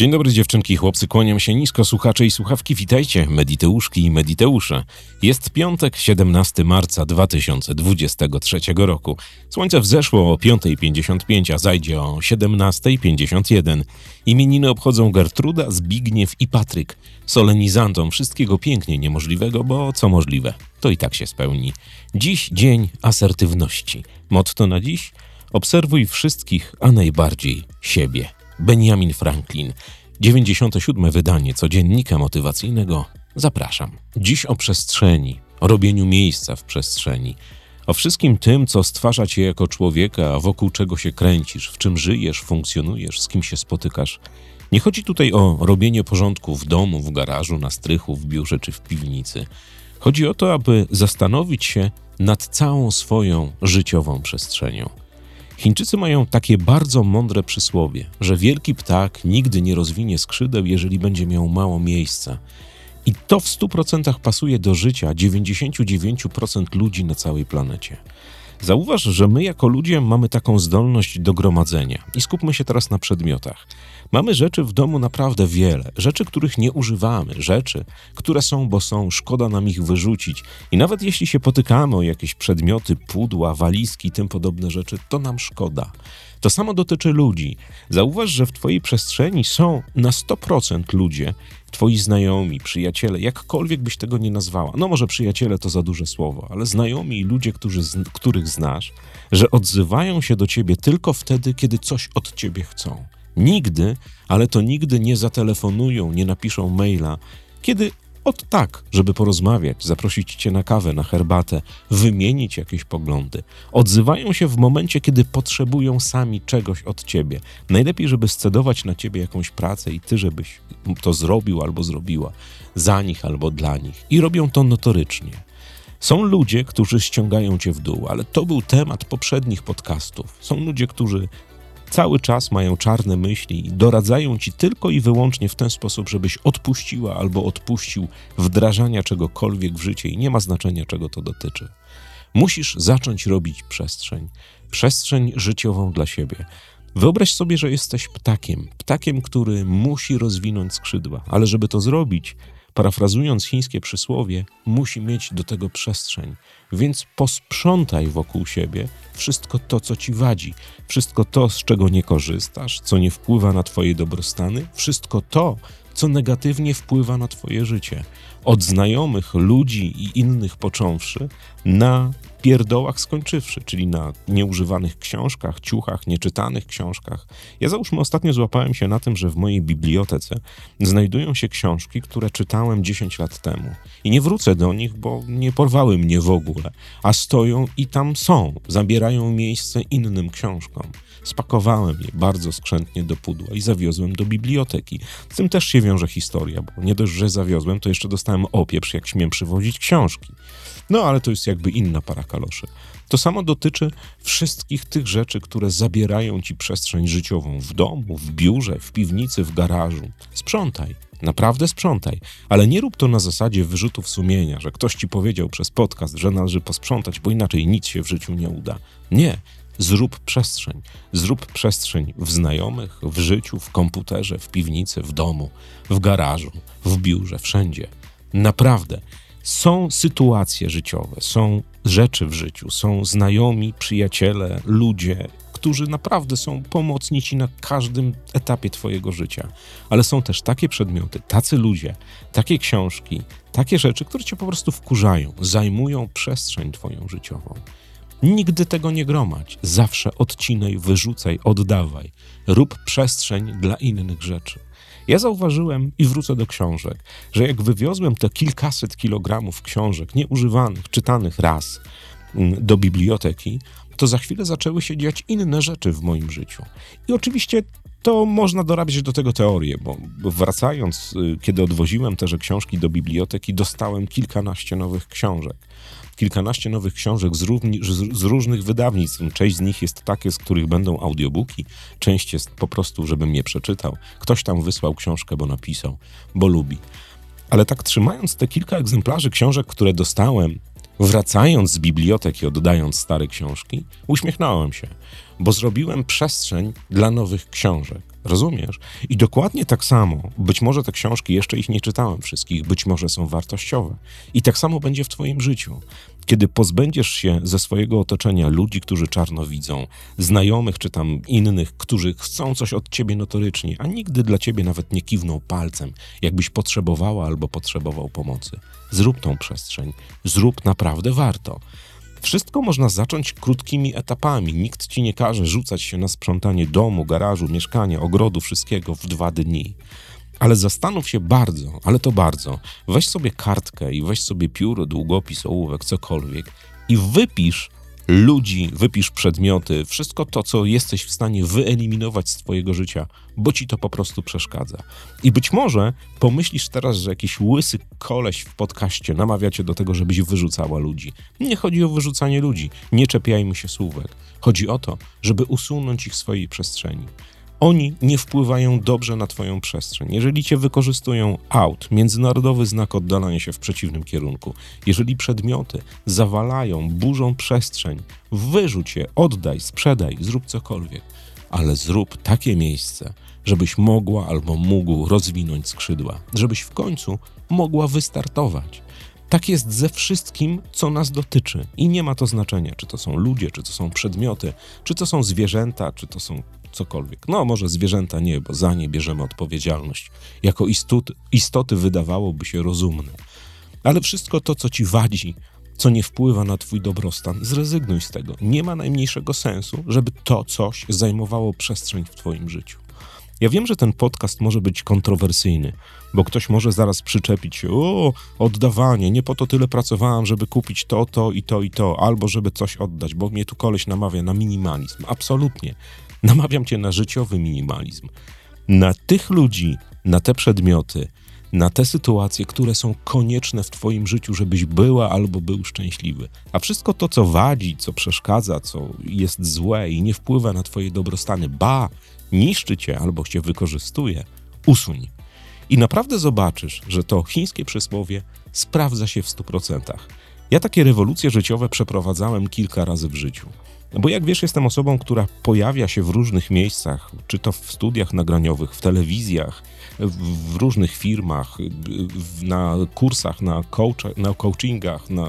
Dzień dobry dziewczynki chłopcy, kłaniam się nisko, słuchacze i słuchawki, witajcie, mediteuszki i mediteusze. Jest piątek, 17 marca 2023 roku. Słońce wzeszło o 5.55, a zajdzie o 17.51. Imieniny obchodzą Gertruda, Zbigniew i Patryk. Solenizantom wszystkiego pięknie niemożliwego, bo co możliwe, to i tak się spełni. Dziś dzień asertywności. Motto na dziś? Obserwuj wszystkich, a najbardziej siebie. Benjamin Franklin. 97. wydanie codziennika motywacyjnego. Zapraszam. Dziś o przestrzeni, o robieniu miejsca w przestrzeni, o wszystkim tym, co stwarza cię jako człowieka, wokół czego się kręcisz, w czym żyjesz, funkcjonujesz, z kim się spotykasz. Nie chodzi tutaj o robienie porządku w domu, w garażu, na strychu, w biurze czy w piwnicy. Chodzi o to, aby zastanowić się nad całą swoją życiową przestrzenią. Chińczycy mają takie bardzo mądre przysłowie, że wielki ptak nigdy nie rozwinie skrzydeł, jeżeli będzie miał mało miejsca. I to w 100% pasuje do życia 99% ludzi na całej planecie. Zauważ, że my jako ludzie mamy taką zdolność do gromadzenia. I skupmy się teraz na przedmiotach. Mamy rzeczy w domu naprawdę wiele, rzeczy, których nie używamy, rzeczy, które są, bo są, szkoda nam ich wyrzucić. I nawet jeśli się potykamy o jakieś przedmioty, pudła, walizki i tym podobne rzeczy, to nam szkoda. To samo dotyczy ludzi. Zauważ, że w Twojej przestrzeni są na 100% ludzie, Twoi znajomi, przyjaciele, jakkolwiek byś tego nie nazwała. No może przyjaciele to za duże słowo, ale znajomi i ludzie, którzy, których znasz, że odzywają się do Ciebie tylko wtedy, kiedy coś od Ciebie chcą. Nigdy, ale to nigdy nie zatelefonują, nie napiszą maila, kiedy od tak, żeby porozmawiać, zaprosić cię na kawę, na herbatę, wymienić jakieś poglądy. Odzywają się w momencie, kiedy potrzebują sami czegoś od ciebie. Najlepiej, żeby scedować na ciebie jakąś pracę i ty, żebyś to zrobił albo zrobiła za nich albo dla nich. I robią to notorycznie. Są ludzie, którzy ściągają cię w dół, ale to był temat poprzednich podcastów. Są ludzie, którzy cały czas mają czarne myśli i doradzają ci tylko i wyłącznie w ten sposób, żebyś odpuściła albo odpuścił wdrażania czegokolwiek w życie i nie ma znaczenia, czego to dotyczy. Musisz zacząć robić przestrzeń, przestrzeń życiową dla siebie. Wyobraź sobie, że jesteś ptakiem, ptakiem, który musi rozwinąć skrzydła, ale żeby to zrobić, parafrazując chińskie przysłowie, musi mieć do tego przestrzeń. Więc posprzątaj wokół siebie wszystko to, co ci wadzi, wszystko to, z czego nie korzystasz, co nie wpływa na Twoje dobrostany, wszystko to, co negatywnie wpływa na Twoje życie. Od znajomych, ludzi i innych począwszy, na pierdołach skończywszy, czyli na nieużywanych książkach, ciuchach, nieczytanych książkach. Ja załóżmy ostatnio złapałem się na tym, że w mojej bibliotece znajdują się książki, które czytałem 10 lat temu. I nie wrócę do nich, bo nie porwały mnie w ogóle, a stoją i tam są, zabierają miejsce innym książkom. Spakowałem je bardzo skrzętnie do pudła i zawiozłem do biblioteki. Z tym też się wiąże historia, bo nie dość, że zawiozłem, to jeszcze dostałem opieprz, jak śmiem przywozić książki. No ale to jest jakby inna para kaloszy. To samo dotyczy wszystkich tych rzeczy, które zabierają ci przestrzeń życiową w domu, w biurze, w piwnicy, w garażu. Sprzątaj. Naprawdę sprzątaj, ale nie rób to na zasadzie wyrzutów sumienia, że ktoś ci powiedział przez podcast, że należy posprzątać, bo inaczej nic się w życiu nie uda. Nie, zrób przestrzeń. Zrób przestrzeń w znajomych, w życiu, w komputerze, w piwnicy, w domu, w garażu, w biurze, wszędzie. Naprawdę. Są sytuacje życiowe, są rzeczy w życiu, są znajomi, przyjaciele, ludzie, którzy naprawdę są pomocni ci na każdym etapie Twojego życia. Ale są też takie przedmioty, tacy ludzie, takie książki, takie rzeczy, które Cię po prostu wkurzają, zajmują przestrzeń Twoją życiową. Nigdy tego nie gromadź. Zawsze odcinaj, wyrzucaj, oddawaj. Rób przestrzeń dla innych rzeczy. Ja zauważyłem i wrócę do książek, że jak wywiozłem te kilkaset kilogramów książek nieużywanych, czytanych raz mm, do biblioteki, to za chwilę zaczęły się dziać inne rzeczy w moim życiu. I oczywiście to można dorabiać do tego teorię, bo wracając, y, kiedy odwoziłem te książki do biblioteki, dostałem kilkanaście nowych książek kilkanaście nowych książek z, równi, z, różnych wydawnictw. Część z nich jest takie, z których będą audiobooki, część jest po prostu, żebym je przeczytał. Ktoś tam wysłał książkę, bo napisał, bo lubi. Ale tak trzymając te kilka egzemplarzy książek, które dostałem, wracając z biblioteki, oddając stare książki, uśmiechnąłem się, bo zrobiłem przestrzeń dla nowych książek. Rozumiesz? I dokładnie tak samo, być może te książki, jeszcze ich nie czytałem wszystkich, być może są wartościowe. I tak samo będzie w Twoim życiu. Kiedy pozbędziesz się ze swojego otoczenia ludzi, którzy czarno widzą, znajomych czy tam innych, którzy chcą coś od ciebie notorycznie, a nigdy dla ciebie nawet nie kiwną palcem, jakbyś potrzebowała albo potrzebował pomocy. Zrób tą przestrzeń. Zrób naprawdę warto. Wszystko można zacząć krótkimi etapami. Nikt ci nie każe rzucać się na sprzątanie domu, garażu, mieszkania, ogrodu, wszystkiego w dwa dni. Ale zastanów się bardzo, ale to bardzo. Weź sobie kartkę i weź sobie pióro, długopis, ołówek, cokolwiek i wypisz ludzi, wypisz przedmioty, wszystko to, co jesteś w stanie wyeliminować z Twojego życia, bo ci to po prostu przeszkadza. I być może pomyślisz teraz, że jakiś łysy koleś w podcaście namawia cię do tego, żebyś wyrzucała ludzi. Nie chodzi o wyrzucanie ludzi, nie czepiajmy się słówek. Chodzi o to, żeby usunąć ich swojej przestrzeni. Oni nie wpływają dobrze na Twoją przestrzeń. Jeżeli Cię wykorzystują out, międzynarodowy znak oddalania się w przeciwnym kierunku, jeżeli przedmioty zawalają, burzą przestrzeń, wyrzuć je, oddaj, sprzedaj, zrób cokolwiek, ale zrób takie miejsce, żebyś mogła albo mógł rozwinąć skrzydła, żebyś w końcu mogła wystartować. Tak jest ze wszystkim, co nas dotyczy. I nie ma to znaczenia, czy to są ludzie, czy to są przedmioty, czy to są zwierzęta, czy to są cokolwiek. No, może zwierzęta nie, bo za nie bierzemy odpowiedzialność. Jako istot, istoty wydawałoby się rozumne. Ale wszystko to, co ci wadzi, co nie wpływa na twój dobrostan, zrezygnuj z tego. Nie ma najmniejszego sensu, żeby to coś zajmowało przestrzeń w twoim życiu. Ja wiem, że ten podcast może być kontrowersyjny, bo ktoś może zaraz przyczepić się, o, oddawanie, nie po to tyle pracowałam, żeby kupić to, to i to i to, albo żeby coś oddać, bo mnie tu koleś namawia na minimalizm. Absolutnie. Namawiam cię na życiowy minimalizm. Na tych ludzi, na te przedmioty, na te sytuacje, które są konieczne w Twoim życiu, żebyś była albo był szczęśliwy. A wszystko to, co wadzi, co przeszkadza, co jest złe i nie wpływa na Twoje dobrostany, ba, niszczy Cię albo Cię wykorzystuje, usuń. I naprawdę zobaczysz, że to chińskie przysłowie sprawdza się w 100%. Ja takie rewolucje życiowe przeprowadzałem kilka razy w życiu. Bo jak wiesz, jestem osobą, która pojawia się w różnych miejscach, czy to w studiach nagraniowych, w telewizjach, w, różnych firmach, na kursach, na, coach, na coachingach, na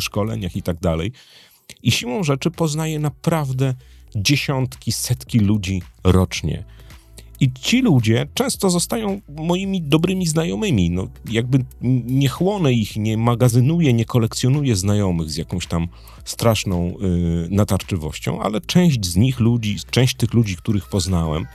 szkoleniach i tak dalej. I siłą rzeczy poznaję naprawdę dziesiątki, setki ludzi rocznie. I ci ludzie często zostają moimi dobrymi znajomymi. No, jakby nie chłonę ich, nie magazynuję, nie kolekcjonuję znajomych z jakąś tam straszną y, natarczywością, ale część z nich ludzi, część tych ludzi, których poznałem,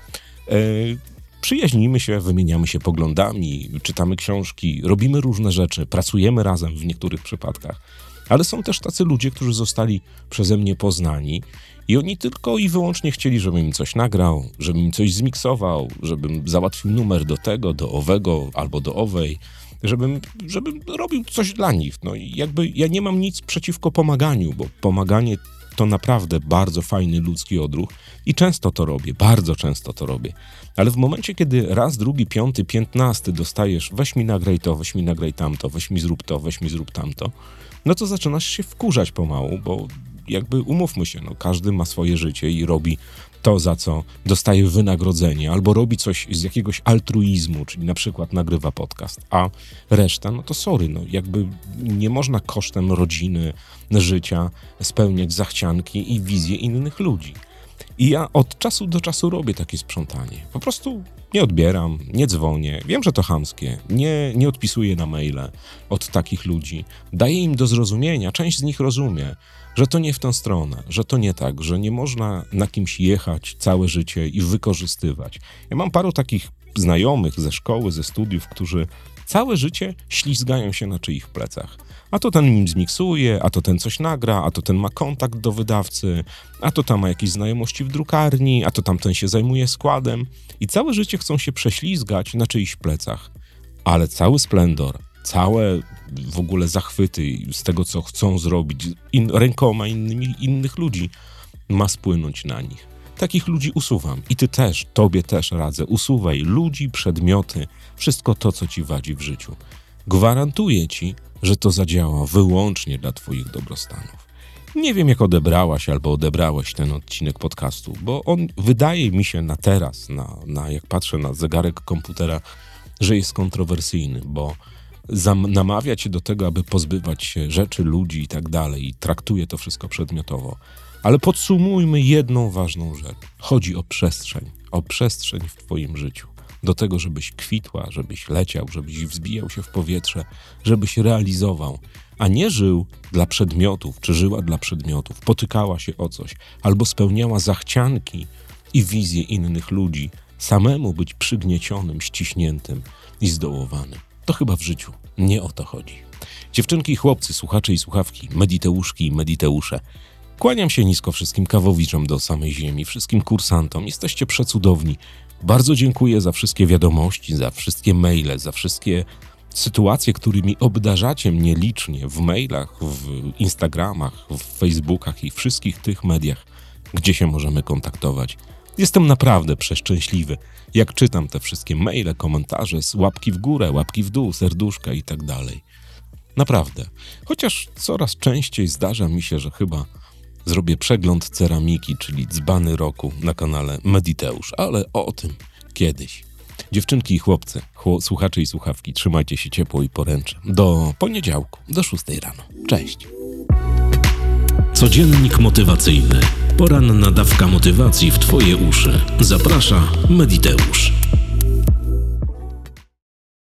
y, przyjaźnimy się, wymieniamy się poglądami, czytamy książki, robimy różne rzeczy, pracujemy razem w niektórych przypadkach. Ale są też tacy ludzie, którzy zostali przeze mnie poznani i oni tylko i wyłącznie chcieli, żebym im coś nagrał, żebym im coś zmiksował, żebym załatwił numer do tego, do owego albo do owej, żebym, żebym robił coś dla nich. No i jakby ja nie mam nic przeciwko pomaganiu, bo pomaganie to naprawdę bardzo fajny ludzki odruch i często to robię, bardzo często to robię. Ale w momencie, kiedy raz, drugi, piąty, piętnasty dostajesz, weź mi nagraj to, weź mi nagraj tamto, weź mi zrób to, weź mi zrób tamto, no to zaczynasz się wkurzać pomału, bo jakby umówmy się, no, każdy ma swoje życie i robi to, za co dostaje wynagrodzenie, albo robi coś z jakiegoś altruizmu, czyli na przykład nagrywa podcast, a reszta, no to sorry, no jakby nie można kosztem rodziny, życia spełniać zachcianki i wizje innych ludzi. I ja od czasu do czasu robię takie sprzątanie. Po prostu nie odbieram, nie dzwonię. Wiem, że to chamskie. Nie, nie odpisuję na maile od takich ludzi. Daję im do zrozumienia, część z nich rozumie, że to nie w tę stronę, że to nie tak, że nie można na kimś jechać całe życie i wykorzystywać. Ja mam paru takich znajomych ze szkoły, ze studiów, którzy całe życie ślizgają się na czyich plecach. A to ten im zmiksuje, a to ten coś nagra, a to ten ma kontakt do wydawcy, a to tam ma jakieś znajomości w drukarni, a to tamten się zajmuje składem. I całe życie chcą się prześlizgać na czyichś plecach. Ale cały splendor, całe w ogóle zachwyty z tego, co chcą zrobić in, rękoma innymi, innych ludzi, ma spłynąć na nich. Takich ludzi usuwam. I ty też, tobie też radzę. Usuwaj ludzi, przedmioty, wszystko to, co ci wadzi w życiu. Gwarantuję ci, że to zadziała wyłącznie dla Twoich dobrostanów. Nie wiem, jak odebrałaś albo odebrałeś ten odcinek podcastu, bo on wydaje mi się na teraz, na, na jak patrzę na zegarek komputera, że jest kontrowersyjny, bo namawia cię do tego, aby pozbywać się rzeczy, ludzi i tak dalej, i traktuje to wszystko przedmiotowo. Ale podsumujmy jedną ważną rzecz. Chodzi o przestrzeń, o przestrzeń w Twoim życiu. Do tego, żebyś kwitła, żebyś leciał, żebyś wzbijał się w powietrze, żebyś realizował, a nie żył dla przedmiotów, czy żyła dla przedmiotów, potykała się o coś, albo spełniała zachcianki i wizje innych ludzi, samemu być przygniecionym, ściśniętym i zdołowanym. To chyba w życiu nie o to chodzi. Dziewczynki i chłopcy, słuchacze i słuchawki, mediteuszki i mediteusze. Kłaniam się nisko wszystkim kawowiczom do samej ziemi, wszystkim kursantom. Jesteście przecudowni. Bardzo dziękuję za wszystkie wiadomości, za wszystkie maile, za wszystkie sytuacje, którymi obdarzacie mnie licznie w mailach, w Instagramach, w Facebookach i wszystkich tych mediach, gdzie się możemy kontaktować. Jestem naprawdę przeszczęśliwy, jak czytam te wszystkie maile, komentarze łapki w górę, łapki w dół, serduszka i tak dalej. Naprawdę. Chociaż coraz częściej zdarza mi się, że chyba zrobię przegląd ceramiki, czyli dzbany roku na kanale Mediteusz, ale o tym kiedyś. Dziewczynki i chłopcy, chło- słuchacze i słuchawki, trzymajcie się ciepło i poręcze. Do poniedziałku, do 6 rano. Cześć. Codziennik motywacyjny. Poranna dawka motywacji w Twoje uszy. Zaprasza Mediteusz.